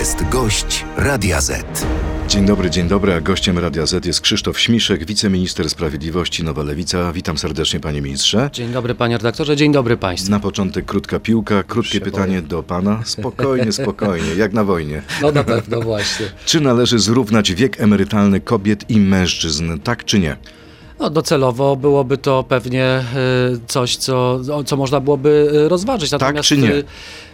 jest gość Radia Z. Dzień dobry, dzień dobry, a gościem Radia Z jest Krzysztof Śmiszek, wiceminister sprawiedliwości Nowa Lewica. Witam serdecznie panie ministrze. Dzień dobry panie redaktorze, dzień dobry państwu. Na początek krótka piłka, krótkie się pytanie boję. do pana. Spokojnie, spokojnie, jak na wojnie. No na pewno właśnie. Czy należy zrównać wiek emerytalny kobiet i mężczyzn, tak czy nie? No docelowo byłoby to pewnie y, coś, co, co można byłoby y, rozważyć. Natomiast czy nie?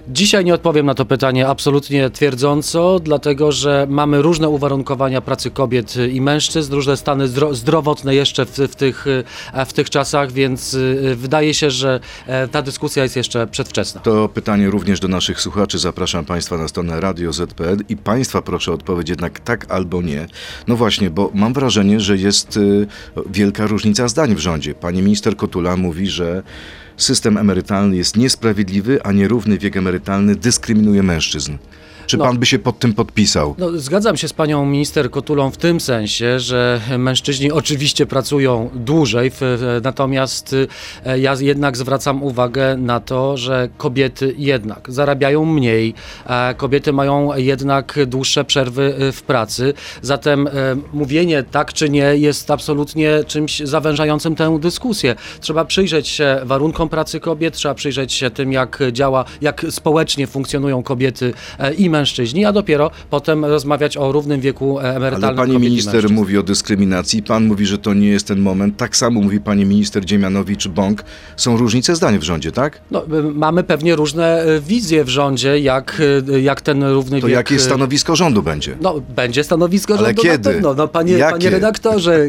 Dzisiaj nie odpowiem na to pytanie absolutnie twierdząco, dlatego że mamy różne uwarunkowania pracy kobiet i mężczyzn, różne stany zdro zdrowotne jeszcze w, w, tych, y, w tych czasach, więc y, wydaje się, że e, ta dyskusja jest jeszcze przedwczesna. To pytanie również do naszych słuchaczy. Zapraszam państwa na stronę Radio ZPL i państwa proszę o odpowiedź jednak tak albo nie. No właśnie, bo mam wrażenie, że jest wielka różnica zdań w rządzie. Pani minister Kotula mówi, że system emerytalny jest niesprawiedliwy, a nierówny wiek emerytalny dyskryminuje mężczyzn. Czy No. pan by się pod tym podpisał? No, zgadzam się z panią minister Kotulą w tym sensie, że mężczyźni oczywiście pracują dłużej, natomiast e, ja jednak zwracam uwagę na to, że kobiety jednak zarabiają mniej, kobiety mają jednak dłuższe przerwy e, w pracy. Zatem e, mówienie tak czy nie jest absolutnie czymś zawężającym tę dyskusję. Trzeba przyjrzeć się warunkom pracy kobiet, trzeba przyjrzeć się tym, jak działa, jak społecznie funkcjonują kobiety i mężczyźni, a dopiero potem rozmawiać o równym wieku e, emerytalnym Ale pani minister mówi o dyskryminacji, pan mówi, że to nie jest ten moment. Tak samo mówi pani minister Dziemianowicz-Bąk. Są różnice zdań w rządzie, tak? No, y, mamy pewnie różne y, wizje w rządzie, jak, y, jak ten równy To wiek... jakie y, stanowisko rządu będzie? No, będzie stanowisko Ale rządu kiedy? na pewno. No, panie, Jakie? panie redaktorze,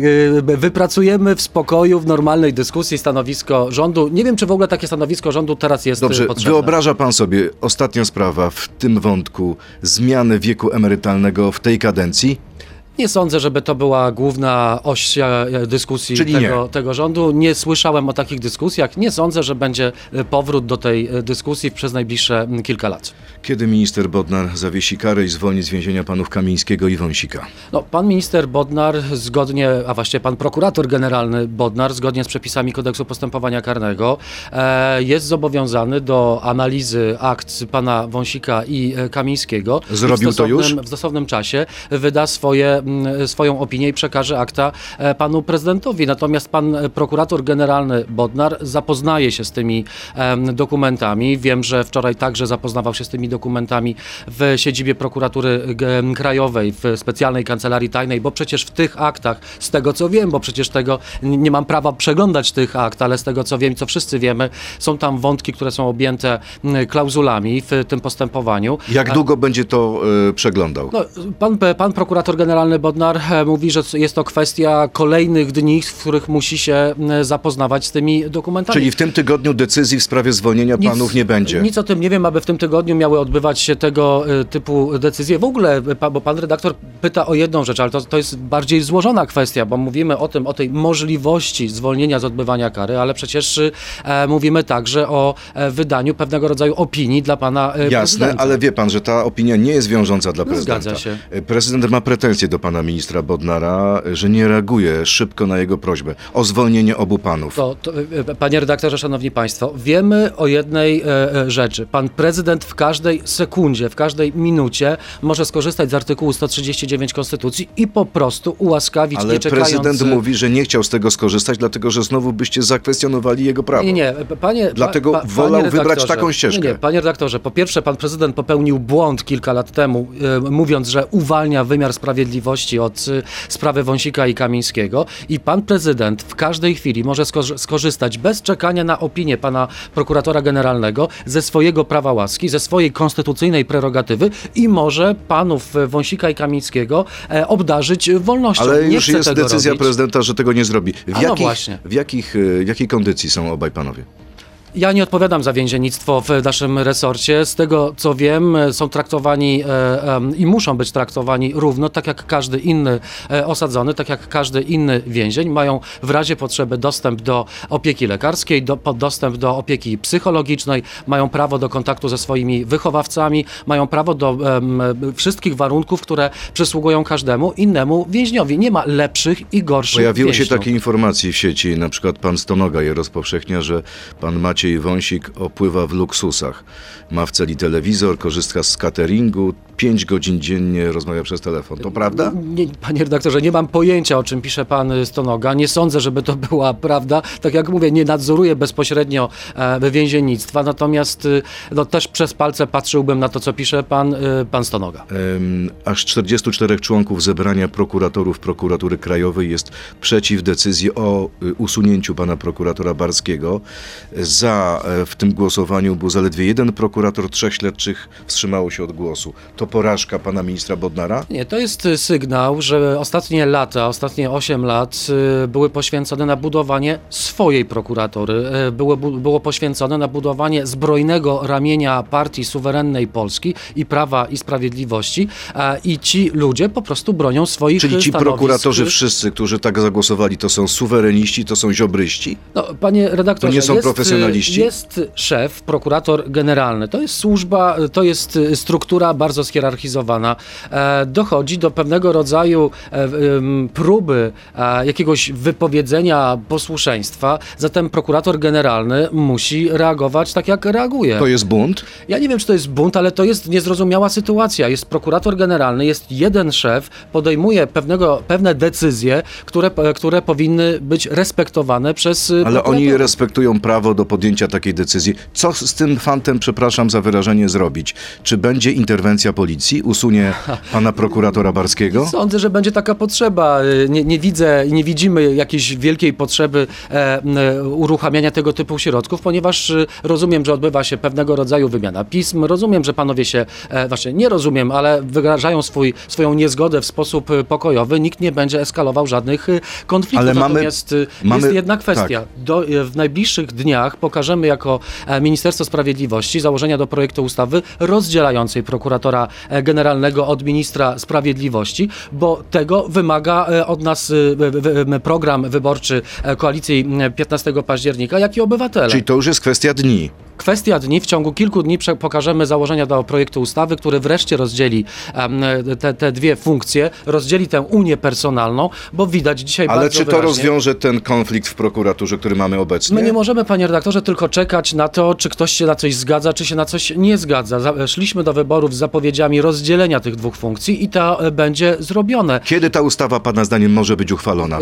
wypracujemy w spokoju, w normalnej dyskusji stanowisko rządu. Nie wiem, czy w ogóle takie stanowisko rządu teraz jest Dobrze, potrzebne. wyobraża pan sobie, ostatnia sprawa w tym wątku, zmiany wieku emerytalnego w tej kadencji? Nie sądzę, żeby to była główna oś e, dyskusji Czyli tego, tego rządu. Nie słyszałem o takich dyskusjach. Nie sądzę, że będzie e, powrót do tej e, dyskusji przez najbliższe kilka lat. Kiedy minister Bodnar zawiesi karę i zwolni z więzienia panów Kamińskiego i Wąsika? No, pan minister Bodnar zgodnie, a właściwie pan prokurator generalny Bodnar zgodnie z przepisami kodeksu postępowania karnego e, jest zobowiązany do analizy akt pana Wąsika i e, Kamińskiego. Zrobił to już? W stosownym czasie wyda swoje, swoją opinię i przekaże akta e, panu prezydentowi. Natomiast pan e, prokurator generalny Bodnar zapoznaje się z tymi dokumentami. Wiem, że wczoraj także zapoznawał się z tymi dokumentami w siedzibie prokuratury krajowej, w specjalnej kancelarii tajnej, bo przecież w tych aktach, z tego co wiem, bo przecież tego nie mam prawa przeglądać tych akt, ale z tego co wiem, co wszyscy wiemy, są tam wątki, które są objęte klauzulami w tym postępowaniu. Jak długo będzie to e, przeglądał? no, pan, pan prokurator generalny Bodnar e, mówi, że jest to kwestia kolejnych dni, w których musi się m, zapoznawać z tymi dokumentami. Czyli w tym tygodniu decyzji w sprawie zwolnienia Nic- panów nie będzie? Nic o tym nie wiem, aby w tym tygodniu miały odbywać się tego e, typu decyzje. W ogóle, e, bo pan redaktor pyta o jedną rzecz, ale to, to jest bardziej złożona kwestia, bo mówimy o tym, o tej możliwości zwolnienia z odbywania kary, ale przecież e, mówimy także o e, wydaniu pewnego rodzaju opinii dla pana e, Jasne, prezydenta. ale wie pan, że ta opinia nie jest wiążąca dla No, prezydenta. zgadza się. Prezydent ma pretensje do pana ministra Bodnara, że nie reaguje szybko na jego prośbę o zwolnienie obu panów. To, to, e, panie redaktorze, szanowni państwo, wiemy o jednej e, e, rzeczy. Pan prezydent w każdej sekundzie, w każdej minucie może skorzystać z artykułu 139 Konstytucji i po prostu ułaskawić, Ale nie czekając... prezydent mówi, że nie chciał z tego skorzystać, dlatego że znowu byście zakwestionowali jego prawo. Nie, nie, panie. Dlatego pa- wolał panie wybrać taką ścieżkę. Nie, nie, panie redaktorze, po pierwsze, pan prezydent popełnił błąd kilka lat temu, e, mówiąc, że uwalnia wymiar sprawiedliwości od e, sprawy Wąsika i Kamińskiego. I pan prezydent w każdej chwili może skorzy- skorzystać bez czekania na opinię pana prokuratora generalnego ze swojego prawa łaski, ze swojej konstytucyjnej prerogatywy i może panów e, Wąsika i Kamińskiego e, obdarzyć wolnością. Ale nie już jest decyzja robić. prezydenta, że tego nie zrobi. W, A no jakich, właśnie. w, jakich, e, w jakiej kondycji są obaj panowie? Ja nie odpowiadam za więziennictwo w naszym resorcie. Z tego co wiem, e, są traktowani e, em, i muszą być traktowani równo, tak jak każdy inny e, osadzony, tak jak każdy inny więzień. Mają w razie potrzeby dostęp do opieki lekarskiej, do, dostęp do opieki psychologicznej, mają prawo do kontaktu ze swoimi wychowawcami, mają prawo do wszystkich warunków, które przysługują każdemu innemu więźniowi. Nie ma lepszych i gorszych Pojawiły się więźniów. takie informacje w sieci, na przykład pan Stonoga je rozpowszechnia, że pan Maciej Maciej Wąsik opływa w luksusach. Ma w celi telewizor, korzysta z cateringu, 5 godzin dziennie rozmawia przez telefon. To prawda? Nie, panie redaktorze, nie mam pojęcia, o czym pisze pan Stonoga. Nie sądzę, żeby to była prawda. Tak jak mówię, nie nadzoruję bezpośrednio e, więziennictwa, natomiast y, no, też przez palce patrzyłbym na to, co pisze pan, y, pan Stonoga. Aż 44 członków zebrania prokuratorów prokuratury krajowej jest przeciw decyzji o y, usunięciu pana prokuratora Barskiego. Za e, w tym głosowaniu był zaledwie jeden prokurator, trzech śledczych wstrzymało się od głosu. To porażka pana ministra Bodnara? Nie, to jest y, sygnał, że ostatnie lata, ostatnie 8 lat y, były poświęcone na budowanie swojej prokuratury. Było, było poświęcone na budowanie zbrojnego ramienia partii suwerennej Polski i Prawa i Sprawiedliwości e, i ci ludzie po prostu bronią swoich Czyli ci stanowisk. prokuratorzy wszyscy, którzy tak zagłosowali, to są suwereniści, to są ziobryści? No, panie redaktorze, To nie są jest, profesjonaliści? Jest szef, prokurator generalny. To jest służba, to jest y, struktura bardzo schierarchizowana. E, dochodzi do pewnego rodzaju e, próby e, jakiegoś wypowiedzenia posłuszeństwa. Zatem prokurator generalny musi reagować tak, jak reaguje. To jest bunt? Ja nie wiem, czy to jest bunt, ale to jest niezrozumiała sytuacja. Jest prokurator generalny, jest jeden szef, podejmuje pewnego, pewne decyzje, które, które powinny być respektowane przez y, Ale oni respektują prawo do podjęcia takiej decyzji. Co z tym fantem, przepraszam za wyrażenie, zrobić? Czy będzie interwencja policji? Usunie pana prokuratora Barskiego? Sądzę, że będzie taka potrzeba. Y, Nie, nie widzę i nie widzimy jakiejś wielkiej potrzeby e, e, uruchamiania tego typu środków, ponieważ y, rozumiem, że odbywa się pewnego rodzaju wymiana pism. Rozumiem, że panowie się, e, właśnie nie rozumiem, ale wyrażają swój, swoją niezgodę w sposób y, pokojowy. Nikt nie będzie eskalował żadnych konfliktów. Ale mamy- Natomiast mamy- jest jedna kwestia. tak. Do, w najbliższych dniach pokażemy jako e, Ministerstwo Sprawiedliwości założenia do projektu ustawy rozdzielającej prokuratora e, generalnego od ministra sprawiedliwości, bo tego wymaga e, od nas program wyborczy koalicji m, 15 października, jak i obywatele. Czyli to już jest kwestia dni. Kwestia dni, w ciągu kilku dni pokażemy założenia do projektu ustawy, który wreszcie rozdzieli te, te dwie funkcje, rozdzieli tę unię personalną, bo widać dzisiaj Ale bardzo czy to wyraźnie, rozwiąże ten konflikt w prokuraturze, który mamy obecnie? My nie możemy, panie redaktorze, tylko czekać na to, czy ktoś się na coś zgadza, czy się na coś nie zgadza. Za- Szliśmy do wyborów z zapowiedziami rozdzielenia tych dwóch funkcji i to e, będzie zrobione. Kiedy ta ustawa, pana zdaniem, może być uchwalona? E,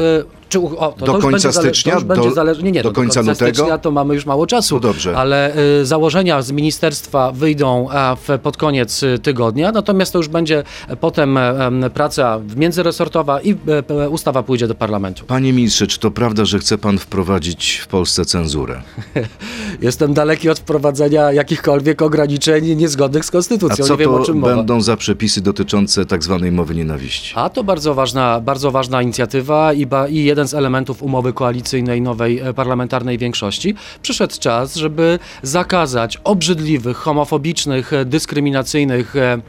Czy, o, to Do to końca zale- stycznia? To Do- zale- nie, nie, do no, końca lutego? stycznia to mamy już mało czasu. No dobrze. Ale e, założenia z ministerstwa wyjdą e, w, pod koniec e, tygodnia, natomiast to już będzie potem e, praca międzyresortowa i e, ustawa pójdzie do parlamentu. Panie ministrze, czy to prawda, że chce pan wprowadzić w Polsce cenzurę? Jestem daleki od wprowadzenia jakichkolwiek ograniczeń niezgodnych z A konstytucją. co nie wiem, to czym mowa. będą za przepisy dotyczące tak zwanej mowy nienawiści? A to bardzo ważna, bardzo ważna inicjatywa i, ba, i jeden z elementów umowy koalicyjnej nowej parlamentarnej większości. Przyszedł czas, żeby zakazać obrzydliwych, homofobicznych, e, dyskryminacyjnych e,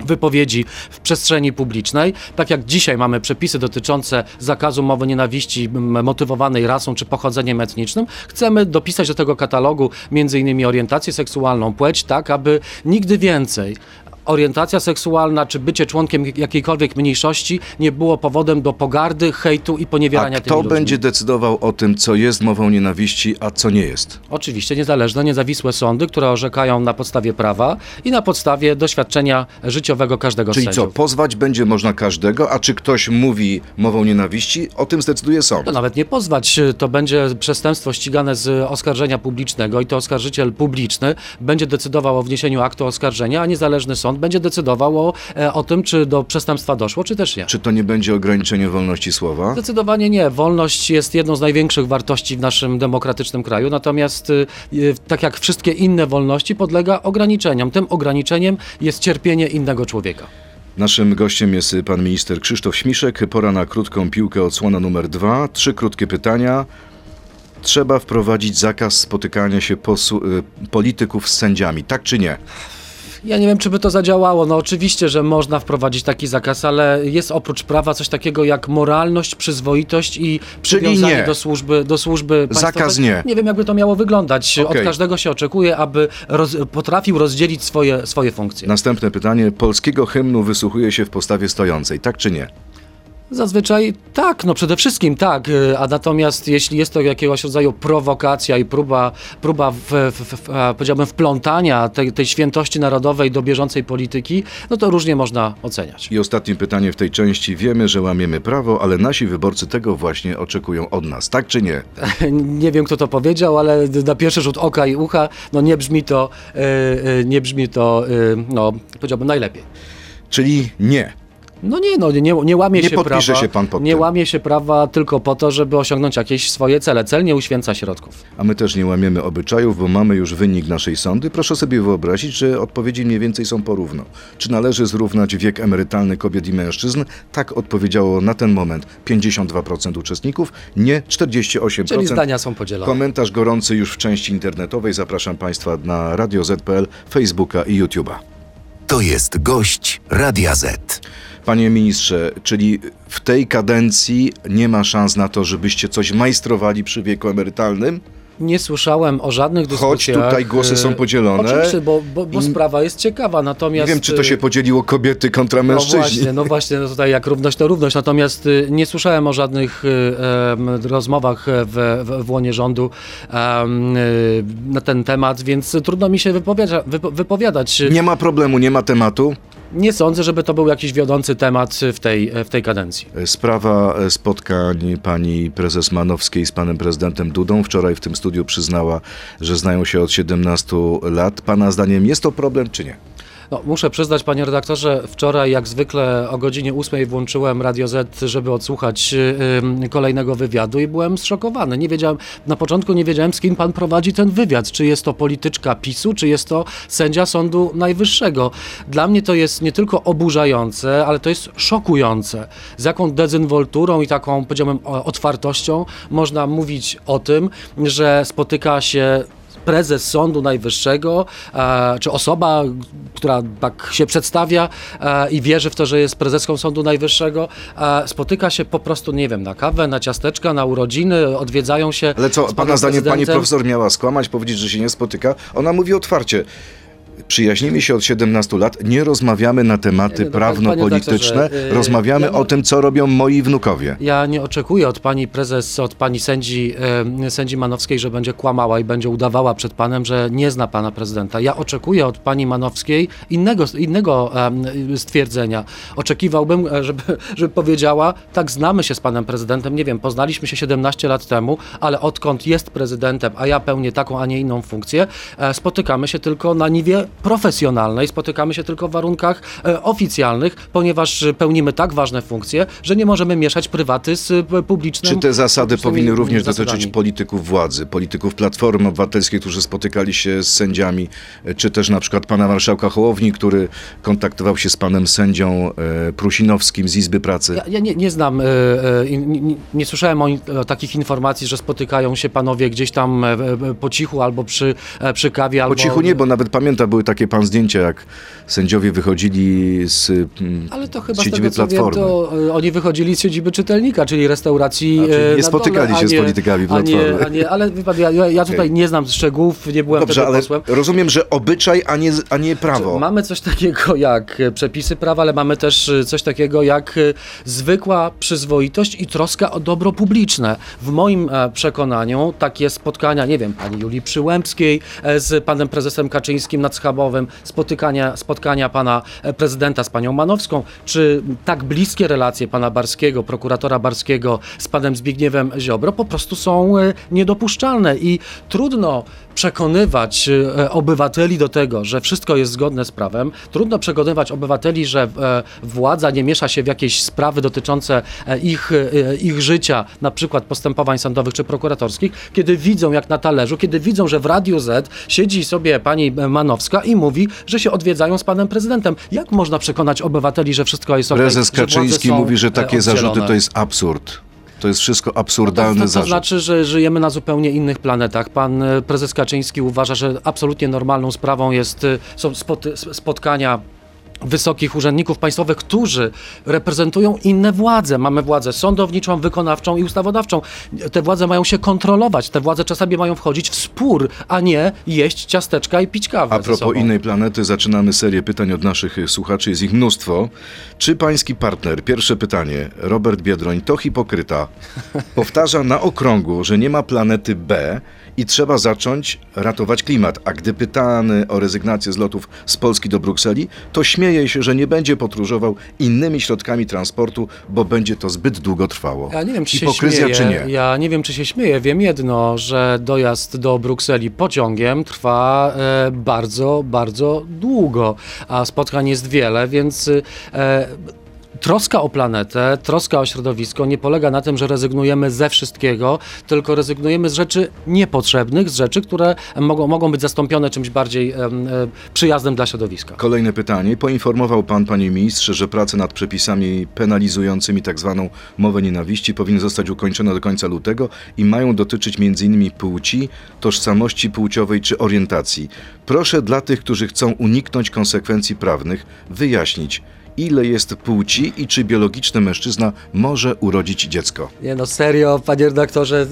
wypowiedzi w przestrzeni publicznej. Tak jak dzisiaj mamy przepisy dotyczące zakazu mowy nienawiści motywowanej rasą czy pochodzeniem etnicznym, chcemy dopisać do tego katalogu m.in. orientację seksualną, płeć, tak aby nigdy więcej orientacja seksualna czy bycie członkiem jakiejkolwiek mniejszości nie było powodem do pogardy, hejtu i A poniewierania kto tymi ludźmi. będzie decydował o tym, co jest mową nienawiści, a co nie jest? Oczywiście niezależne, niezawisłe sądy, które orzekają na podstawie prawa i na podstawie doświadczenia życiowego każdego z Czyli co, pozwać będzie można każdego, a czy ktoś mówi mową nienawiści, o tym zdecyduje sąd. To nawet nie pozwać, to będzie przestępstwo ścigane z oskarżenia publicznego i to oskarżyciel publiczny będzie decydował o wniesieniu aktu oskarżenia, a niezależny sąd będzie decydował o, e, o tym, czy do przestępstwa doszło, czy też nie. Czy to nie będzie ograniczenie wolności słowa? Zdecydowanie nie. Wolność jest jedną z największych wartości w naszym demokratycznym kraju, natomiast y, y, tak jak wszystkie inne wolności podlega ograniczeniom. Tym ograniczeniem jest cierpienie innego człowieka. Naszym gościem jest pan minister Krzysztof Śmiszek. Pora na krótką piłkę, odsłona numer dwa. Trzy krótkie pytania. Trzeba wprowadzić zakaz spotykania się posu- polityków z sędziami, tak czy nie? Ja nie wiem, czy by to zadziałało. No oczywiście, że można wprowadzić taki zakaz, ale jest oprócz prawa coś takiego jak moralność, przyzwoitość i przywiązanie nie. do służby, do służby Zakaz państwowej. nie. Nie wiem, jakby to miało wyglądać. Okej. Od każdego się oczekuje, aby roz, potrafił rozdzielić swoje, swoje funkcje. Następne pytanie. Polskiego hymnu wysłuchuje się w postawie stojącej, tak czy nie? Zazwyczaj tak, no przede wszystkim tak, y, a natomiast jeśli jest to jakiegoś rodzaju prowokacja i próba, próba w, w, w, powiedziałbym wplątania tej, tej świętości narodowej do bieżącej polityki, no to różnie można oceniać. I ostatnie pytanie w tej części. Wiemy, że łamiemy prawo, ale nasi wyborcy tego właśnie oczekują od nas, tak czy nie? Nie wiem, kto to powiedział, ale na pierwszy rzut oka i ucha, no nie brzmi to, y, y, nie brzmi to, y, no powiedziałbym najlepiej. Czyli nie. No nie, no nie, nie łamie Nie się podpisze prawa. się pan pod nie tym. łamie się prawa tylko po to, żeby osiągnąć jakieś swoje cele. Cel nie uświęca środków. A my też nie łamiemy obyczajów, bo mamy już wynik naszej sądy. Proszę sobie wyobrazić, że odpowiedzi mniej więcej są porówno. Czy należy zrównać wiek emerytalny kobiet i mężczyzn? Tak odpowiedziało na ten moment 52% uczestników, nie 48%. Czyli zdania są podzielone. Komentarz gorący już w części internetowej. Zapraszam Państwa na Radio Z.pl, Facebooka i YouTube'a. To jest gość Radia Z. Panie ministrze, czyli w tej kadencji nie ma szans na to, żebyście coś majstrowali przy wieku emerytalnym? Nie słyszałem o żadnych dyskusjach. tutaj głosy są e, podzielone. Oczywiście, bo, bo, bo I- sprawa jest ciekawa, Nie natomiast... wiem, czy to się e, podzieliło kobiety kontra No mężczyźni. właśnie, no właśnie, no tutaj jak równość to równość, natomiast y, nie słyszałem o żadnych rozmowach w, w, w łonie rządu na ten temat, więc trudno mi się wypowiada, wypo, wypowiadać. Nie ma problemu, nie ma tematu. Nie sądzę, żeby to był jakiś wiodący temat w tej, w tej kadencji. Sprawa spotkań pani prezes Manowskiej z panem prezydentem Dudą wczoraj w tym studiu przyznała, że znają się od 17 lat. Pana zdaniem jest to problem, czy nie? No, muszę przyznać, panie redaktorze, wczoraj jak zwykle o godzinie 8 włączyłem Radio Z, żeby odsłuchać y, y, kolejnego wywiadu i byłem zszokowany. Nie wiedziałem, na początku nie wiedziałem, z kim pan prowadzi ten wywiad. Czy jest to polityczka PiSu, czy jest to sędzia Sądu Najwyższego. Dla mnie to jest nie tylko oburzające, ale to jest szokujące. Z jaką dezynwolturą i taką, powiedziałbym, otwartością można mówić o tym, że spotyka się prezes Sądu Najwyższego, e, czy osoba, która tak się przedstawia e, i wierzy w to, że jest prezeską Sądu Najwyższego, e, spotyka się po prostu, nie wiem, na kawę, na ciasteczka, na urodziny, odwiedzają się. Ale co, pana zdaniem pani profesor miała skłamać, powiedzieć, że się nie spotyka? Ona mówi otwarcie. Przyjaźnimy się od 17 lat, nie rozmawiamy na tematy no, prawno-polityczne, yy, rozmawiamy ja o tym, co robią moi wnukowie. Ja nie oczekuję od pani prezes, od pani sędzi, sędzi Manowskiej, że będzie kłamała i będzie udawała przed panem, że nie zna pana prezydenta. Ja oczekuję od pani Manowskiej innego, innego stwierdzenia. Oczekiwałbym, e, żeby, żeby powiedziała, tak znamy się z panem prezydentem, nie wiem, poznaliśmy się 17 lat temu, ale odkąd jest prezydentem, a ja pełnię taką, a nie inną funkcję, e, spotykamy się tylko na niwie profesjonalnej, spotykamy się tylko w warunkach e, oficjalnych, ponieważ e, pełnimy tak ważne funkcje, że nie możemy mieszać prywaty z e, publicznym. Czy te zasady powinny również zasadami. dotyczyć polityków władzy, polityków Platformy Obywatelskiej, którzy spotykali się z sędziami, czy też na przykład pana marszałka Hołowni, który kontaktował się z panem sędzią Prusinowskim z Izby Pracy? Ja, ja nie, nie znam, nie, nie, słyszałem o, o takich informacji, że spotykają się panowie gdzieś tam po cichu albo przy, przy kawie. Po albo... cichu nie, bo nawet pamięta, były takie pan zdjęcia, jak sędziowie wychodzili z mm, Ale to chyba z z siedziby tego co wiem, Platformy. to e, oni wychodzili z siedziby czytelnika, czyli restauracji. A, czyli e, nie spotykali dole, się a z nie- politykami a nie, Platformy. a nie, Ale pan, ja, ja tutaj nie znam szczegółów, nie byłem Dobrze, ale posłem. rozumiem, że obyczaj, a nie, a nie prawo. Mamy coś takiego jak e, przepisy prawa, ale mamy też coś takiego jak zwykła przyzwoitość i troska o dobro publiczne. W moim przekonaniu takie spotkania, nie wiem, pani Julii Przyłębskiej z panem prezesem Kaczyńskim nad Schabowym, spotykania, spotkania pana e, prezydenta z panią Manowską, czy tak bliskie relacje pana Barskiego, prokuratora Barskiego z panem Zbigniewem Ziobro po prostu są e, niedopuszczalne? I trudno przekonywać e, obywateli do tego, że wszystko jest zgodne z prawem. Trudno przekonywać obywateli, że e, władza nie miesza się w jakieś sprawy dotyczące e, ich, ich życia, na przykład postępowań sądowych czy prokuratorskich, kiedy widzą jak na talerzu, kiedy widzą, że w Radiu Z siedzi sobie pani Manowska i mówi, że się odwiedzają z panem prezydentem. Jak można przekonać obywateli, że wszystko jest ok? Prezes Kaczyński mówi, że takie zarzuty oddzielone? to jest absurd. To jest wszystko To, absurdalny to, to zarzut. znaczy, że żyjemy na zupełnie innych planetach. Pan e, prezes Kaczyński uważa, że absolutnie normalną sprawą jest, e, są spotkania wysokich urzędników państwowych, którzy reprezentują inne władze. Mamy władzę sądowniczą, wykonawczą i ustawodawczą. Te władze mają się kontrolować, te władze czasami mają wchodzić w spór, a nie jeść ciasteczka i pić kawę A propos innej planety, zaczynamy serię pytań od naszych słuchaczy, jest ich mnóstwo. Czy pański partner, pierwsze pytanie, Robert Biedroń, to hipokryta? Powtarza na okrągło, że nie ma planety B i trzeba zacząć ratować klimat. A gdy pytany o rezygnację z lotów z Polski do Brukseli, to śmieje się, że nie będzie podróżował innymi środkami transportu, bo będzie to zbyt długo trwało. Ja nie wiem, czy się Hipokryzja śmieję. czy nie? Ja nie wiem, czy się śmieję. Wiem jedno, że dojazd do Brukseli pociągiem trwa e, bardzo, bardzo długo, a spotkań jest wiele, więc e, Troska o planetę, troska o środowisko nie polega na tym, że rezygnujemy ze wszystkiego, tylko rezygnujemy z rzeczy niepotrzebnych, z rzeczy, które mogą, mogą być zastąpione czymś bardziej przyjaznym dla środowiska. Kolejne pytanie. Poinformował pan, panie ministrze, że prace nad przepisami penalizującymi tzw. mowę nienawiści powinny zostać ukończone do końca lutego i mają dotyczyć m.in. płci, tożsamości płciowej czy orientacji. Proszę dla tych, którzy chcą uniknąć konsekwencji prawnych, wyjaśnić, ile jest płci i czy biologiczny mężczyzna może urodzić dziecko. Nie no, serio, panie redaktorze,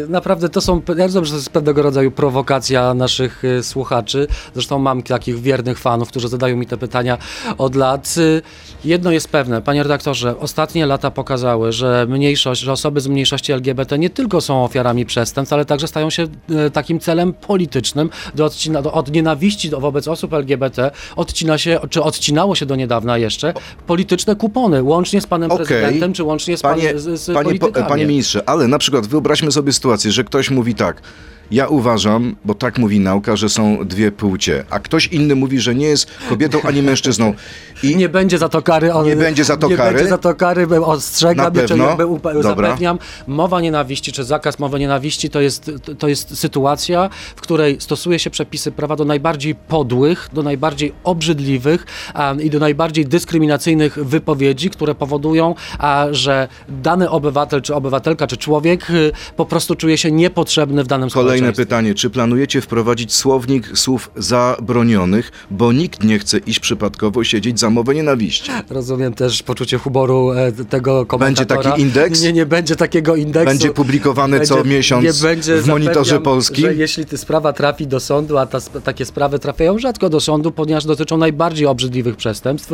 yy, naprawdę to są, ja rozumiem, że to jest pewnego rodzaju prowokacja naszych yy, słuchaczy, zresztą mam takich wiernych fanów, którzy zadają mi te pytania od lat. Yy, jedno jest pewne, panie redaktorze, ostatnie lata pokazały, że mniejszość, że osoby z mniejszości LGBT nie tylko są ofiarami przestępstw, ale także stają się yy, takim celem politycznym do odcina, do, od nienawiści wobec osób LGBT odcina się, czy odcinało się do niedawna jeszcze polityczne kupony, łącznie z panem Okej. prezydentem, czy łącznie z, pan, Panie, z, z panie, po- politykami. panie ministrze, ale na przykład wyobraźmy sobie sytuację, że ktoś mówi tak. Ja uważam, bo tak mówi nauka, że są dwie płcie, a ktoś inny mówi, że nie jest kobietą ani mężczyzną. I Nie będzie za to kary. On, Nie będzie za to nie kary? będzie za to kary, ostrzegam, Na pewno? jakby zapewniam. Mowa nienawiści, czy zakaz mowy nienawiści to jest, to jest sytuacja, w której stosuje się przepisy prawa do najbardziej podłych, do najbardziej obrzydliwych um, i do najbardziej dyskryminacyjnych wypowiedzi, które powodują, a, że dany obywatel, czy obywatelka, czy człowiek y, po prostu czuje się niepotrzebny w danym Kolejne pytanie. Czy planujecie wprowadzić słownik słów zabronionych, bo nikt nie chce iść przypadkowo siedzieć za mowę nienawiści? Rozumiem też poczucie humoru e, tego komentatora. taki indeks? Nie, nie będzie takiego indeksu. Będzie publikowany co miesiąc będzie, w Monitorze Polskim? Jeśli ta sprawa trafi do sądu, a ta, takie sprawy trafiają rzadko do sądu, ponieważ dotyczą najbardziej obrzydliwych przestępstw,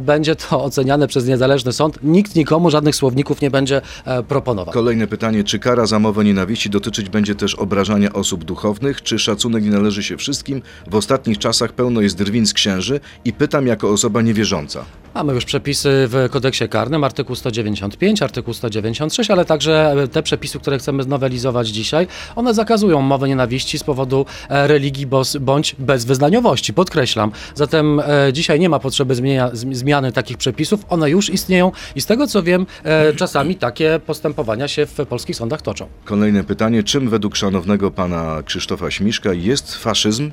będzie to oceniane przez niezależny sąd. Nikt nikomu żadnych słowników nie będzie e, proponował. Kolejne pytanie. Czy kara za mowę nienawiści dotyczyć będzie też obrażania osób duchownych? Czy szacunek nie należy się wszystkim? W ostatnich czasach pełno jest drwin z księży i pytam jako osoba niewierząca. Mamy już przepisy w kodeksie karnym, artykuł 195, artykuł 196, ale także e, te przepisy, które chcemy znowelizować dzisiaj, one zakazują mowy nienawiści z powodu e, religii bądź bezwyznaniowości, podkreślam. Zatem e, dzisiaj nie ma potrzeby zmienia, zm- zmiany takich przepisów, one już istnieją i z tego co wiem, e, czasami takie postępowania się w polskich sądach toczą. Kolejne pytanie. Czym według szanownego pana Krzysztofa Śmiszka jest faszyzm?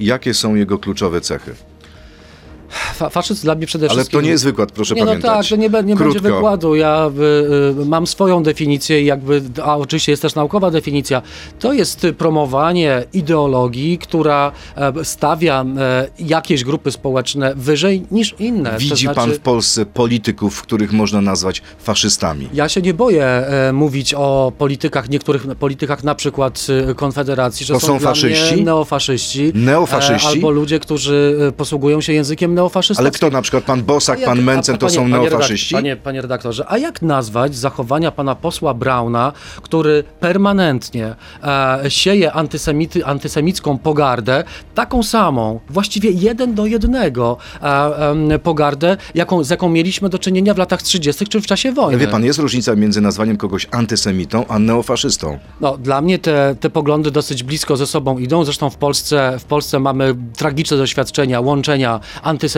Jakie są jego kluczowe cechy? Fa- faszyzm dla mnie przede Ale wszystkim... to nie jest wykład, proszę Nie, no pamiętać. tak, to nie, nie będzie wykładu. Ja y, y, mam swoją definicję i jakby, a oczywiście jest też naukowa definicja. To jest y, promowanie ideologii, która e, stawia e, jakieś grupy społeczne wyżej niż inne. Widzi to pan znaczy, w Polsce polityków, których można nazwać faszystami? ja się nie boję e, mówić o politykach, niektórych politykach na przykład e, Konfederacji, że To są dla faszyści? Neofaszyści. Neofaszyści? Albo ludzie, którzy e, posługują się językiem neofaszystowskim. Ale kto na przykład pan Bosak, jak- pan Mencen to panie- są neofaszyści? Panie, panie redaktorze, a jak nazwać zachowania pana posła Brauna, który permanentnie e, sieje antysemity, antysemicką pogardę, taką samą, właściwie jeden do jednego e, em, pogardę, jaką, z jaką mieliśmy do czynienia w latach 30. czy w czasie wojny? Wie pan, jest różnica między nazwaniem kogoś antysemitą, a neofaszystą. No, dla mnie te, te poglądy dosyć blisko ze sobą idą. Zresztą w Polsce, w Polsce mamy tragiczne doświadczenia łączenia antysemityzmu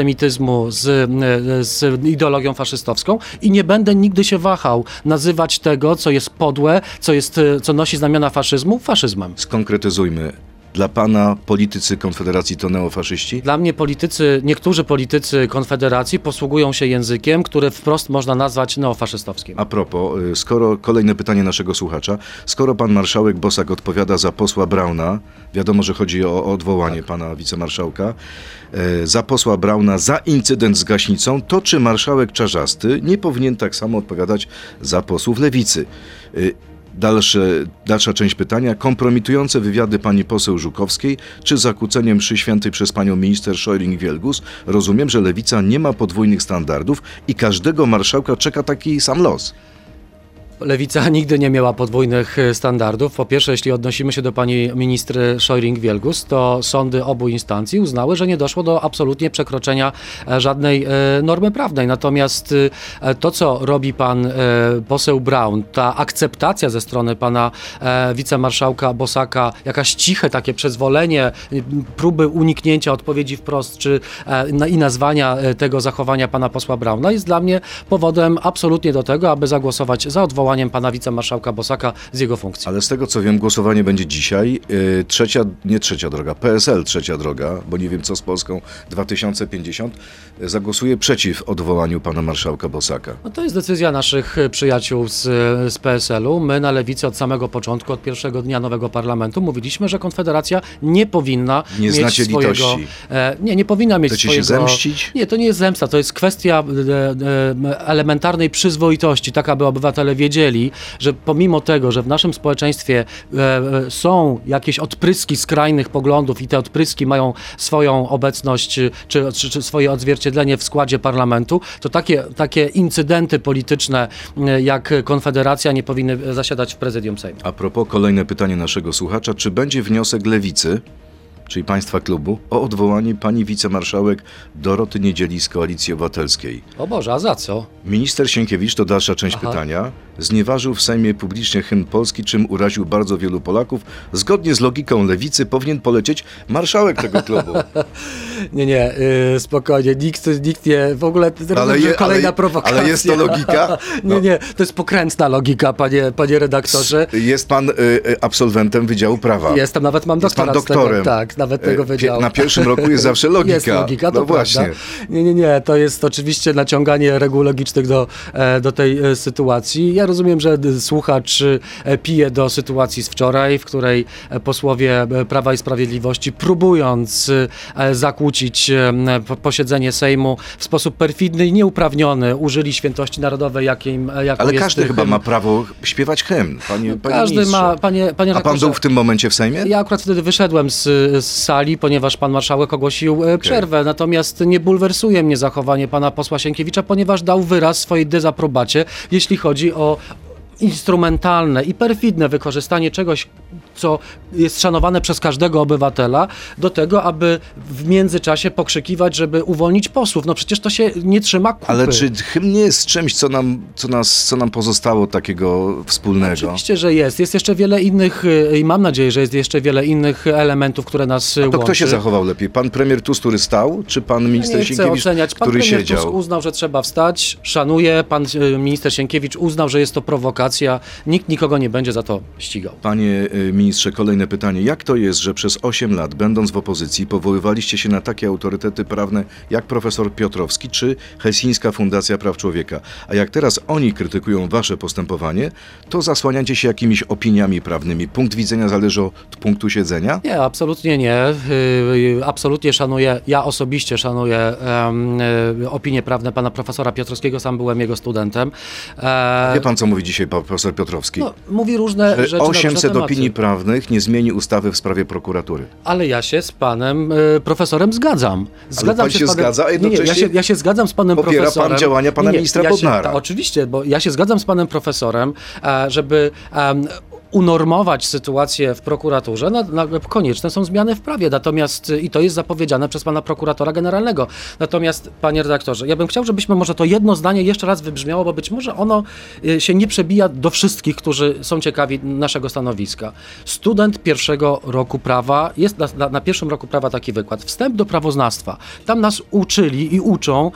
z, e, z ideologią faszystowską i nie będę nigdy się wahał nazywać tego, co jest podłe, co, jest, e, co nosi znamiona faszyzmu, faszyzmem. Skonkretyzujmy. Dla pana politycy Konfederacji to neofaszyści? Dla mnie politycy, niektórzy politycy Konfederacji posługują się językiem, który wprost można nazwać neofaszystowskim. A propos, y, skoro kolejne pytanie naszego słuchacza, skoro pan marszałek Bosak odpowiada za posła Brauna, wiadomo, że chodzi o, odwołanie pana wicemarszałka, e, za posła Brauna za incydent z gaśnicą, to czy marszałek Czarzasty nie powinien tak samo odpowiadać za posłów lewicy? Dalsze, dalsza część pytania. Kompromitujące wywiady pani poseł Żukowskiej, czy zakłóceniem mszy świętej przez panią minister Szojring-Wielgus? Rozumiem, że lewica nie ma podwójnych standardów i każdego marszałka czeka taki sam los. Lewica nigdy nie miała podwójnych e, standardów. Po pierwsze, jeśli odnosimy się do pani ministry Szojring-Wielgus, to sądy obu instancji uznały, że nie doszło do absolutnie przekroczenia e, żadnej e, normy prawnej. Natomiast to, co robi pan poseł Brown, ta akceptacja ze strony pana wicemarszałka Bosaka, jakaś ciche takie przyzwolenie, y, próby uniknięcia odpowiedzi wprost, czy i nazwania tego zachowania pana posła Brauna jest dla mnie powodem absolutnie do tego, aby zagłosować za odwołaniem pana wicemarszałka Bosaka z jego funkcji. Ale z tego co wiem, głosowanie będzie dzisiaj. Yy, trzecia, nie trzecia droga, PSL trzecia droga, bo nie wiem co z Polską 2050, yy, zagłosuje przeciw odwołaniu pana marszałka Bosaka. No to jest decyzja naszych przyjaciół z, z PSL-u. My na lewicy od samego początku, od pierwszego dnia nowego parlamentu mówiliśmy, że Konfederacja nie powinna Nie mieć znacie swojego... litości. E, nie, nie powinna mieć Chcecie się swojego... zemścić? Nie, to nie jest zemsta, to jest kwestia e, e, elementarnej przyzwoitości, tak aby obywatele wiedzieli, że pomimo tego, że w naszym społeczeństwie e, e, są jakieś odpryski skrajnych poglądów i te odpryski mają swoją obecność e, czy, czy, czy swoje odzwierciedlenie w składzie parlamentu, to takie, takie incydenty polityczne jak Konfederacja nie powinny zasiadać w prezydium Sejmu. A propos, kolejne pytanie naszego słuchacza. Czy będzie wniosek lewicy, czyli państwa klubu, o odwołanie pani wicemarszałek Doroty Niedzieli z Koalicji Obywatelskiej? O Boże, a za co? Minister Sienkiewicz, to dalsza część Aha. pytania, znieważył w Sejmie publicznie hymn Polski, czym uraził bardzo wielu Polaków. Zgodnie z logiką lewicy powinien polecieć marszałek tego klubu. Nie, nie, yy, spokojnie, nikt, nikt nie, w ogóle Ale, je, kolejna ale, prowokacja. ale jest to logika? No. Nie, nie, to jest pokrętna logika, panie, panie redaktorze. Jest pan y, y, absolwentem Wydziału Prawa. Jestem, nawet mam Jest pan doktorat z tego, doktorem. tak, nawet Y, tego wydziału. Na pierwszym roku jest zawsze logika. Jest logika, to no właśnie. prawda. Nie, nie, nie, to jest oczywiście naciąganie reguł logicznych do, e, do tej e, sytuacji. Ja rozumiem, że słuchacz e, pije do sytuacji z wczoraj, w której e, posłowie e, Prawa i Sprawiedliwości próbując e, zakłócić po- posiedzenie Sejmu w sposób perfidny i nieuprawniony użyli świętości narodowej, jakim, jaką Ale każdy chyba ma prawo śpiewać hymn, panie, panie Każdy ministrze. ma, panie, panie A pan był w tym momencie w Sejmie? ja akurat wtedy wyszedłem z, z sali, ponieważ pan marszałek ogłosił e, przerwę. Natomiast nie bulwersuje mnie zachowanie pana posła Sienkiewicza, ponieważ dał wyraz swojej dezaprobacie, jeśli chodzi o instrumentalne i perfidne wykorzystanie czegoś, co jest szanowane przez każdego obywatela, do tego, aby w międzyczasie pokrzykiwać, żeby uwolnić posłów. No przecież to się nie trzyma kupy. Ale czy hymn nie jest czymś, co nam, co nas, co nam pozostało takiego wspólnego? Oczywiście, że jest. Jest jeszcze wiele innych y, i mam nadzieję, że jest jeszcze wiele innych elementów, które nas y, To łączy. kto się zachował lepiej? Pan premier Tusk, który stał, czy pan minister nie Sienkiewicz, oceniać. Pan który premier siedział? Tusk uznał, że trzeba wstać. Szanuję. Pan y, minister Sienkiewicz uznał, że jest to prowokacja. Nikt nikogo nie będzie za to ścigał. Panie y, ministrze, kolejne pytanie. Jak to jest, że przez 8 lat, będąc w opozycji, powoływaliście się na takie autorytety prawne jak profesor Piotrowski czy Helsińska Fundacja Praw Człowieka? A jak teraz oni krytykują wasze postępowanie, to zasłaniacie się jakimiś opiniami prawnymi. Punkt widzenia zależy od punktu siedzenia? Nie, absolutnie nie. Y, y, Absolutnie szanuję, ja osobiście szanuję y, opinie prawne pana profesora Piotrowskiego, sam byłem jego studentem. E, Wie pan, co mówi dzisiaj profesor Piotrowski? no, mówi różne Że rzeczy na różne 800 tematy. opinii prawnych nie zmieni ustawy w sprawie prokuratury. Ale ja się z panem y, profesorem zgadzam. Zgadzam pan się z panem, zgadza, a nie, nie, ja, się, ja się zgadzam z panem popiera pan profesorem. działania pana ministra ja Bodnara. Się, ta, oczywiście, bo ja się zgadzam z panem profesorem, e, żeby em, unormować sytuację w prokuraturze, na, na, konieczne są zmiany w prawie. Natomiast y, i to jest zapowiedziane przez pana prokuratora generalnego. Natomiast, panie redaktorze, ja bym chciał, żebyśmy może to jedno zdanie jeszcze raz wybrzmiało, bo być może ono y, się nie przebija do wszystkich, którzy są ciekawi naszego stanowiska. Student pierwszego roku prawa, jest na, na, pierwszym roku prawa taki wykład, wstęp do prawoznawstwa. Tam nas uczyli i uczą,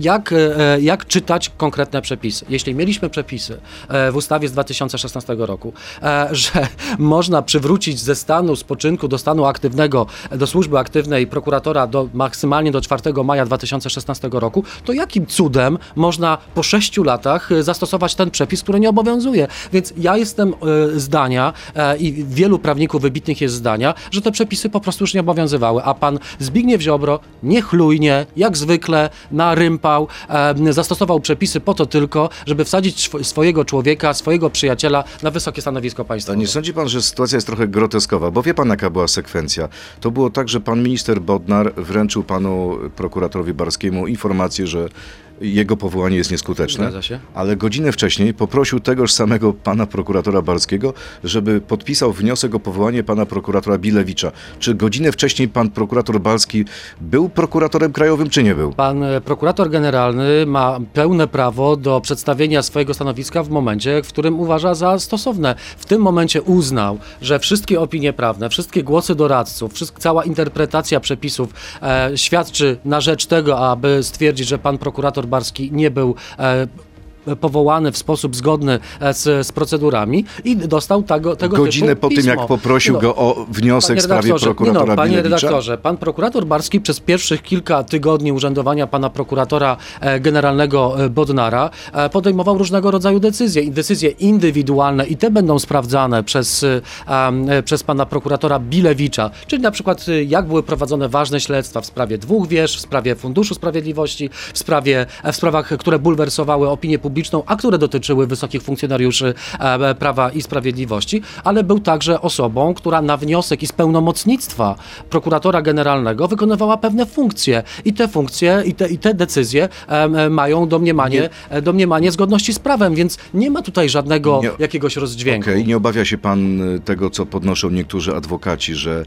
jak, e, jak czytać konkretne przepisy. Jeśli mieliśmy przepisy e, w ustawie z 2016 roku, e, że można przywrócić ze stanu spoczynku do stanu aktywnego, e, do służby aktywnej prokuratora do, maksymalnie do 4 maja 2016 roku, to jakim cudem można po 6 latach e, zastosować ten przepis, który nie obowiązuje? Więc ja jestem e, zdania e, i wielu prawników wybitnych jest zdania, że te przepisy po prostu już nie obowiązywały, a pan Zbigniew Ziobro niechlujnie, jak zwykle, narympał, e, zastosował przepisy po to tylko, żeby wsadzić swo- swojego człowieka, swojego przyjaciela na wysokie stanowisko A państwowe. nie sądzi pan, że sytuacja jest trochę groteskowa? Bo wie pan, jaka była sekwencja. To było tak, że pan minister Bodnar wręczył panu prokuratorowi Barskiemu informację, że jego powołanie jest nieskuteczne. Ale godzinę wcześniej poprosił tegoż samego pana prokuratora Barskiego, żeby podpisał wniosek o powołanie pana prokuratora Bilewicza. Czy godzinę wcześniej pan prokurator Balski był prokuratorem krajowym, czy nie był? Pan e, prokurator generalny ma pełne prawo do przedstawienia swojego stanowiska w momencie, w którym uważa za stosowne. W tym momencie uznał, że wszystkie opinie prawne, wszystkie głosy doradców, wszystk, cała interpretacja przepisów e, świadczy na rzecz tego, aby stwierdzić, że pan prokurator Barski nie był e, powołany w sposób zgodny e, z, z procedurami i dostał tego, tego Godzinę po tym, pismo. jak poprosił No, go o wniosek w sprawie redaktorze, prokuratora no, Panie Bilewicza? redaktorze, pan prokurator Barski przez pierwszych kilka tygodni urzędowania pana prokuratora e, generalnego e, Bodnara podejmował różnego rodzaju decyzje i decyzje indywidualne i te będą sprawdzane przez, przez pana prokuratora Bilewicza, czyli na przykład jak były prowadzone ważne śledztwa w sprawie dwóch wież, w sprawie Funduszu Sprawiedliwości, w, sprawie, w sprawach, które bulwersowały opinię publiczną, a które dotyczyły wysokich funkcjonariuszy e, Prawa i Sprawiedliwości, ale był także osobą, która na wniosek i z pełnomocnictwa prokuratora generalnego wykonywała pewne funkcje. I te funkcje i te, i te decyzje e, mają domniemanie, e, domniemanie zgodności z prawem, więc nie ma tutaj żadnego Nie- jakiegoś rozdźwięku. Okej, nie obawia się pan y, tego, co podnoszą niektórzy adwokaci, że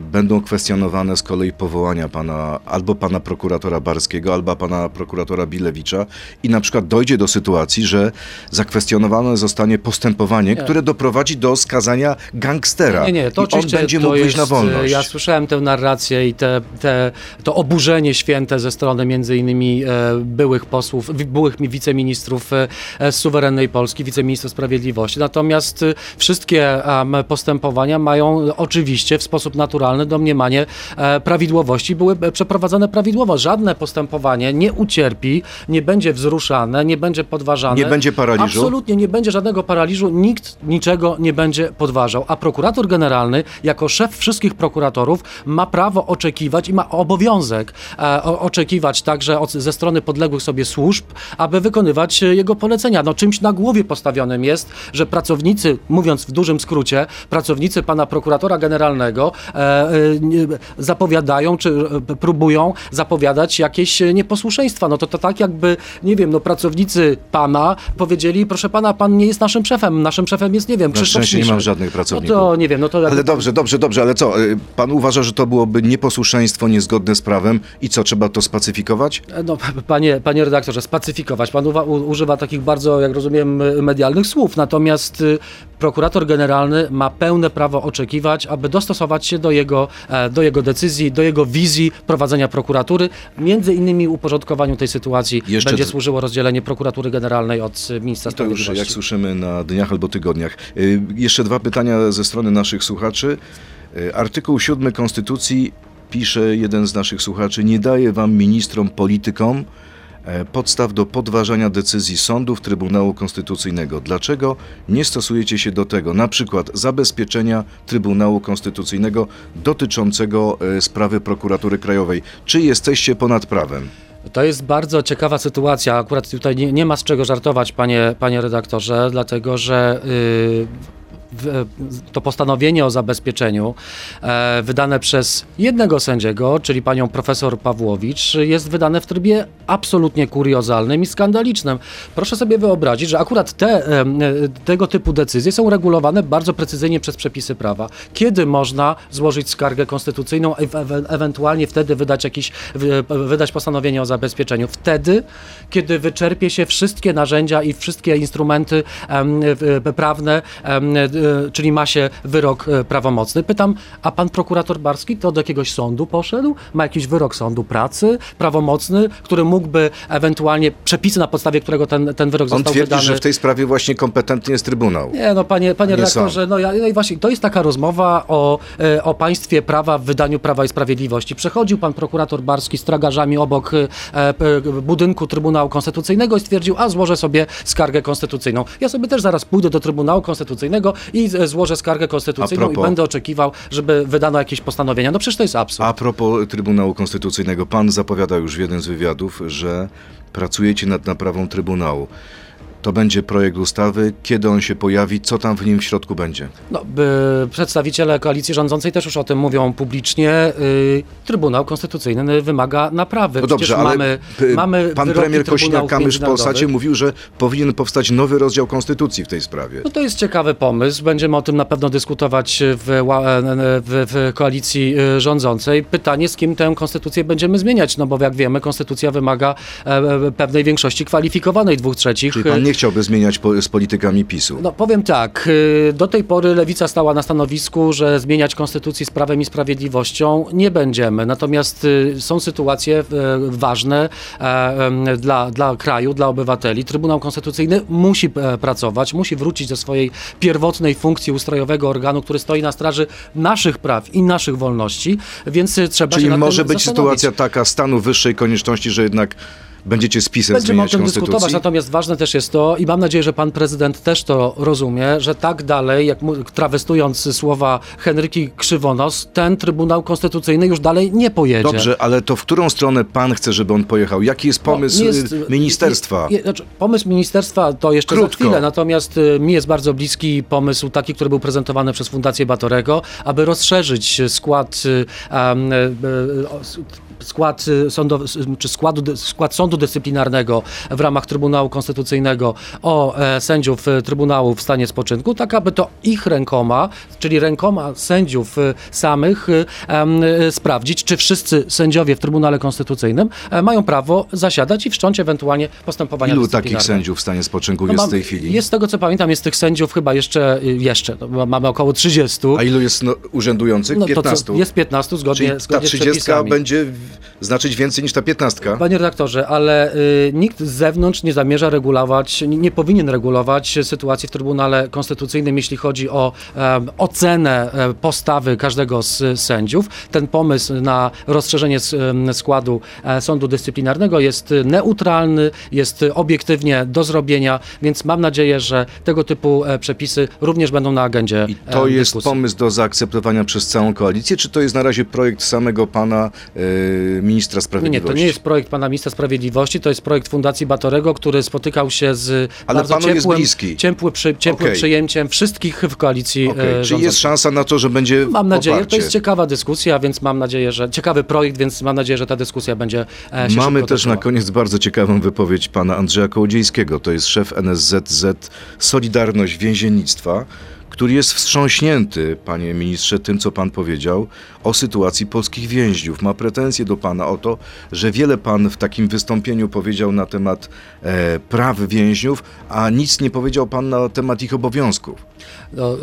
będą kwestionowane z kolei powołania pana albo pana prokuratora Barskiego, albo pana prokuratora Bilewicza i na przykład dojdzie do sytuacji, że zakwestionowane zostanie postępowanie, które doprowadzi do skazania gangstera. Nie, nie, to I on oczywiście będzie to mógł jest, wyjść na wolność. Ja słyszałem tę narrację i te, te, to oburzenie święte ze strony między innymi e, byłych posłów, byłych mi wiceministrów e, e, z suwerennej Polski, wiceministrów sprawiedliwości. Natomiast wszystkie postępowania mają oczywiście w sposób naturalny domniemanie e, prawidłowości. Były e, przeprowadzone prawidłowo. Żadne postępowanie nie ucierpi, nie będzie wzruszane, nie będzie podważane. Nie będzie paraliżu? Absolutnie nie będzie żadnego paraliżu, nikt niczego nie będzie podważał. A prokurator generalny, jako szef wszystkich prokuratorów, ma prawo oczekiwać i ma obowiązek e, oczekiwać także od, ze strony podległych sobie służb, aby wykonywać jego polecenia. No czymś na głowie postawionym jest, że pracownicy, mówiąc w dużym skrócie, pracownicy pana prokuratora generalnego zapowiadają, czy e, próbują zapowiadać jakieś e, nieposłuszeństwa. No to, to tak jakby, nie wiem, no pracownicy pana powiedzieli, proszę pana, pan nie jest naszym szefem, naszym szefem jest, nie wiem, Krzysztof szczęście nie mam Śmiszek. żadnych pracowników. No to nie wiem, no to... Ale dobrze, dobrze, dobrze, ale co? Pan uważa, że to byłoby nieposłuszeństwo niezgodne z prawem i co, trzeba to spacyfikować? No, panie, panie redaktorze, spacyfikować. Pan uwa, u, używa takich bardzo, jak rozumiem, medialnych słów. Natomiast prokurator generalny ma pełne prawo oczekiwać, aby dostosować się do jego, e, do jego decyzji, do jego wizji prowadzenia prokuratury. Między innymi uporządkowaniu tej sytuacji Jeszcze będzie służyło rozdzielenie prokuratury generalnej od y, ministra To już jak słyszymy na dniach albo tygodniach. Y, Jeszcze dwa pytania ze strony naszych słuchaczy. Artykuł 7 Konstytucji pisze jeden z naszych słuchaczy, nie daje wam ministrom, politykom e, podstaw do podważania decyzji sądów Trybunału Konstytucyjnego. Dlaczego nie stosujecie się do tego, na przykład zabezpieczenia Trybunału Konstytucyjnego dotyczącego e, sprawy prokuratury krajowej? Czy jesteście ponad prawem? To jest bardzo ciekawa sytuacja. Akurat tutaj nie, nie ma z czego żartować, panie, panie redaktorze, dlatego że yy, to postanowienie o zabezpieczeniu e, wydane przez jednego sędziego, czyli panią profesor Pawłowicz, jest wydane w trybie absolutnie kuriozalnym i skandalicznym. Proszę sobie wyobrazić, że akurat te, e, tego typu decyzje są regulowane bardzo precyzyjnie przez przepisy prawa. Kiedy można złożyć skargę konstytucyjną, e, e, ewentualnie wtedy wydać jakiś, wy- wydać postanowienie o zabezpieczeniu? Wtedy, kiedy wyczerpie się wszystkie narzędzia i wszystkie instrumenty prawne e, czyli ma się wyrok e, prawomocny. Pytam, a pan prokurator Barski to do jakiegoś sądu poszedł? Ma jakiś wyrok sądu pracy prawomocny, który mógłby ewentualnie przepisy, na podstawie którego ten, ten wyrok On został twierdzi, wydany. że w tej sprawie właśnie kompetentny jest Trybunał. Nie, no panie, panie Nie redaktorze, no, ja, no i właśnie to jest taka rozmowa o, e, o państwie prawa w wydaniu Prawa i Sprawiedliwości. Przechodził pan prokurator Barski z tragarzami obok e, budynku Trybunału Konstytucyjnego i stwierdził, a złożę sobie skargę konstytucyjną. Ja sobie też zaraz pójdę do Trybunału Konstytucyjnego i złożę skargę konstytucyjną propos- i będę oczekiwał, żeby wydano jakieś postanowienia. No przecież to jest absurd. A propos Trybunału Konstytucyjnego, pan zapowiadał już w jednym z wywiadów, że pracujecie nad naprawą Trybunału. To będzie projekt ustawy, kiedy on się pojawi, co tam w nim w środku będzie. No, by przedstawiciele koalicji rządzącej też już o tym mówią publicznie. Y, Trybunał Konstytucyjny wymaga naprawy. No dobrze, Przecież ale mamy, p- mamy pan premier Kośniak-Kamysz w. Polsacie mówił, że powinien powstać nowy rozdział Konstytucji w tej sprawie. No to jest ciekawy pomysł. Będziemy o tym na pewno dyskutować w, w, w koalicji y, rządzącej. Pytanie, z kim tę konstytucję będziemy zmieniać, no bo jak wiemy, konstytucja wymaga e, e, pewnej większości kwalifikowanej, dwóch trzecich. Czyli pan nie chciałby zmieniać po, z politykami PiSu. No powiem tak, y, do tej pory Lewica stała na stanowisku, że zmieniać konstytucję z prawem i sprawiedliwością nie będziemy. Natomiast y, są sytuacje y, ważne e, dla, dla kraju, dla obywateli. Trybunał Konstytucyjny musi e, pracować, musi wrócić do swojej pierwotnej funkcji ustrojowego organu, który stoi na straży naszych praw i naszych wolności, więc trzeba Czyli się może być zastanowić. sytuacja taka stanu wyższej konieczności, że jednak będziecie z PiSem Będziemy o tym dyskutować, natomiast ważne też jest to, i mam nadzieję, że pan prezydent też to rozumie, że tak dalej, jak trawestując słowa Henryki Krzywonos, ten Trybunał Konstytucyjny już dalej nie pojedzie. Dobrze, ale to w którą stronę pan chce, żeby on pojechał? Jaki jest No, pomysł nie jest- y, ministerstwa? Je, je, znaczy, pomysł ministerstwa to jeszcze Krótko. za chwilę, natomiast y, mi jest bardzo bliski pomysł taki, który był prezentowany przez Fundację Batorego, aby rozszerzyć skład, y, y, y, skład, y, sądow, s- czy składu, skład sądu dyscyplinarnego w ramach Trybunału Konstytucyjnego o e, sędziów y, Trybunału w stanie spoczynku, tak aby to ich rękoma, czyli rękoma sędziów y, samych sprawdzić, czy wszyscy sędziowie w Trybunale Konstytucyjnym e, mają prawo zasiadać i wszcząć ewentualnie postępowania Ilu takich sędziów w stanie spoczynku No jest w tej chwili? Jest z tego co pamiętam, jest tych sędziów chyba jeszcze, jeszcze no, mamy około 30. A ilu jest no, urzędujących? No to 15. co, jest 15 zgodnie, Czyli ta zgodnie z 30 przepisami. będzie znaczyć więcej niż ta 15. Panie redaktorze, ale y, nikt z zewnątrz nie zamierza regulować, nie, nie powinien regulować sytuacji w Trybunale Konstytucyjnym, jeśli chodzi o em, ocenę e, postawy każdego z sędziów. Ten pomysł na rozszerzenie składu e, sądu dyscyplinarnego jest neutralny, jest obiektywnie do zrobienia, więc mam nadzieję, że tego typu e, przepisy również będą na agendzie I to e, jest dyskusji. pomysł do zaakceptowania przez całą koalicję, czy to jest na razie projekt samego pana e, ministra Nie, nie, sprawiedliwości? to nie jest projekt pana ministra sprawiedliwości, to jest projekt Fundacji Batorego, który spotykał się z Ale bardzo ciepłym, ciepły przy, ciepłym Okej. przyjęciem wszystkich w koalicji Okej, e, Czyli jest szansa na to, że będzie Mam nadzieję, poparcie. to jest ciekawa dyskusja, więc mam nadzieję, że ciekawy projekt, więc mam nadzieję, że ta dyskusja będzie e, się Mamy też na koniec bardzo ciekawą wypowiedź pana Andrzeja Kołodziejskiego. To jest szef NSZZ Solidarność Więziennictwa, który jest wstrząśnięty, panie ministrze, tym, co pan powiedział o sytuacji polskich więźniów. Ma pretensje do pana o to, że wiele pan w takim wystąpieniu powiedział na temat e, praw więźniów, a nic nie powiedział pan na temat ich obowiązków. No,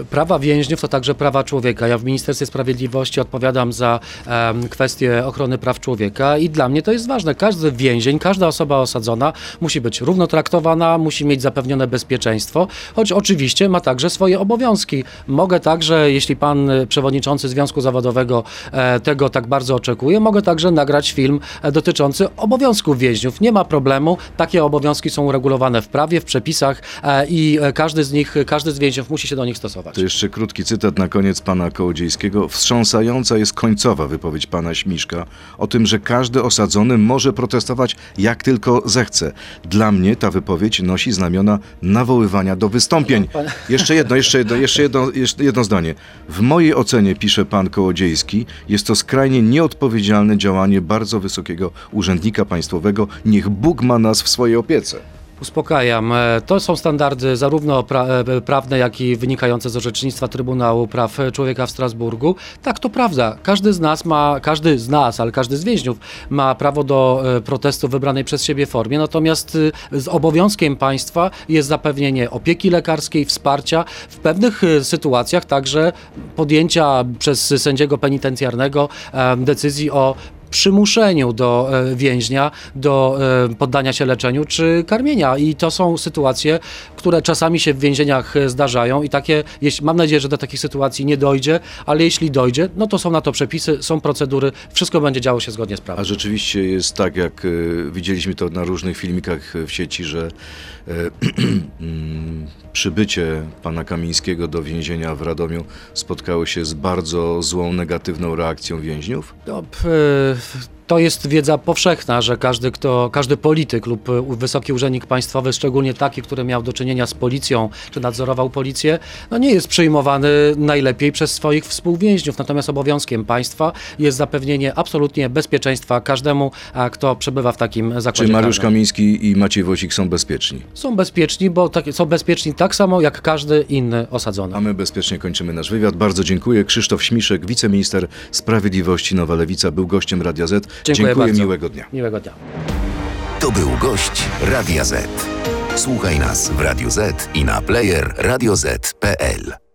y, prawa więźniów to także prawa człowieka. Ja w Ministerstwie Sprawiedliwości odpowiadam za em, kwestie ochrony praw człowieka i dla mnie to jest ważne. Każdy więzień, każda osoba osadzona musi być równo traktowana, musi mieć zapewnione bezpieczeństwo, choć oczywiście ma także swoje obowiązki. Mogę także, jeśli pan y, przewodniczący Związku Zawodowego e, tego tak bardzo oczekuje, mogę także nagrać film e, dotyczący obowiązków więźniów. Nie ma problemu. Takie obowiązki są uregulowane w prawie, w przepisach e, i każdy z nich, każdy z więźniów musi się do nich stosować. To jeszcze krótki cytat na koniec pana Kołodziejskiego. Wstrząsająca jest końcowa wypowiedź pana Śmiszka o tym, że każdy osadzony może protestować jak tylko zechce. Dla mnie ta wypowiedź nosi znamiona nawoływania do wystąpień. Pan- Jeszcze jedno, jeszcze jedno, jeszcze jedno, jeszcze jedno zdanie. W mojej ocenie, pisze pan Kołodziejski, jest to skrajnie nieodpowiedzialne działanie bardzo wysokiego urzędnika państwowego. Niech Bóg ma nas w swojej opiece. Uspokajam. E, To są standardy zarówno pra, e, prawne, jak i wynikające z orzecznictwa Trybunału Praw Człowieka w Strasburgu. Tak, to prawda. Każdy z nas ma, każdy z nas, ale każdy z więźniów ma prawo do e, protestu w wybranej przez siebie formie. Natomiast z obowiązkiem państwa jest zapewnienie opieki lekarskiej, wsparcia, w pewnych sytuacjach także podjęcia przez sędziego penitencjarnego decyzji o przymuszeniu do e, więźnia, do e, poddania się leczeniu czy karmienia. I to są sytuacje, które czasami się w więzieniach e, zdarzają i takie, mam nadzieję, że do takich sytuacji nie dojdzie, ale jeśli dojdzie, no to są na to przepisy, są procedury, wszystko będzie działo się zgodnie z prawem. A rzeczywiście jest tak, jak widzieliśmy to na różnych filmikach w sieci, że mm, przybycie pana Kamińskiego do więzienia w Radomiu spotkało się z bardzo złą, negatywną reakcją więźniów? No, to jest wiedza powszechna, że każdy, kto, każdy polityk lub y, wysoki urzędnik państwowy, szczególnie taki, który miał do czynienia z policją, czy nadzorował policję, no nie jest przyjmowany najlepiej przez swoich współwięźniów. Natomiast obowiązkiem państwa jest zapewnienie absolutnie bezpieczeństwa każdemu, kto przebywa w takim zakładzie Czy Mariusz karnym. Kamiński i Maciej Wosik są bezpieczni? Są bezpieczni, bo tak, są bezpieczni tak samo jak każdy inny osadzony. A my bezpiecznie kończymy nasz wywiad. Bardzo dziękuję. Krzysztof Śmiszek, wiceminister sprawiedliwości Nowa Lewica, był gościem Radia Z. Dziękuję bardzo. miłego dnia. Miłego dnia. To był gość Radia Z. Słuchaj nas w Radio Z i na player radioz.pl.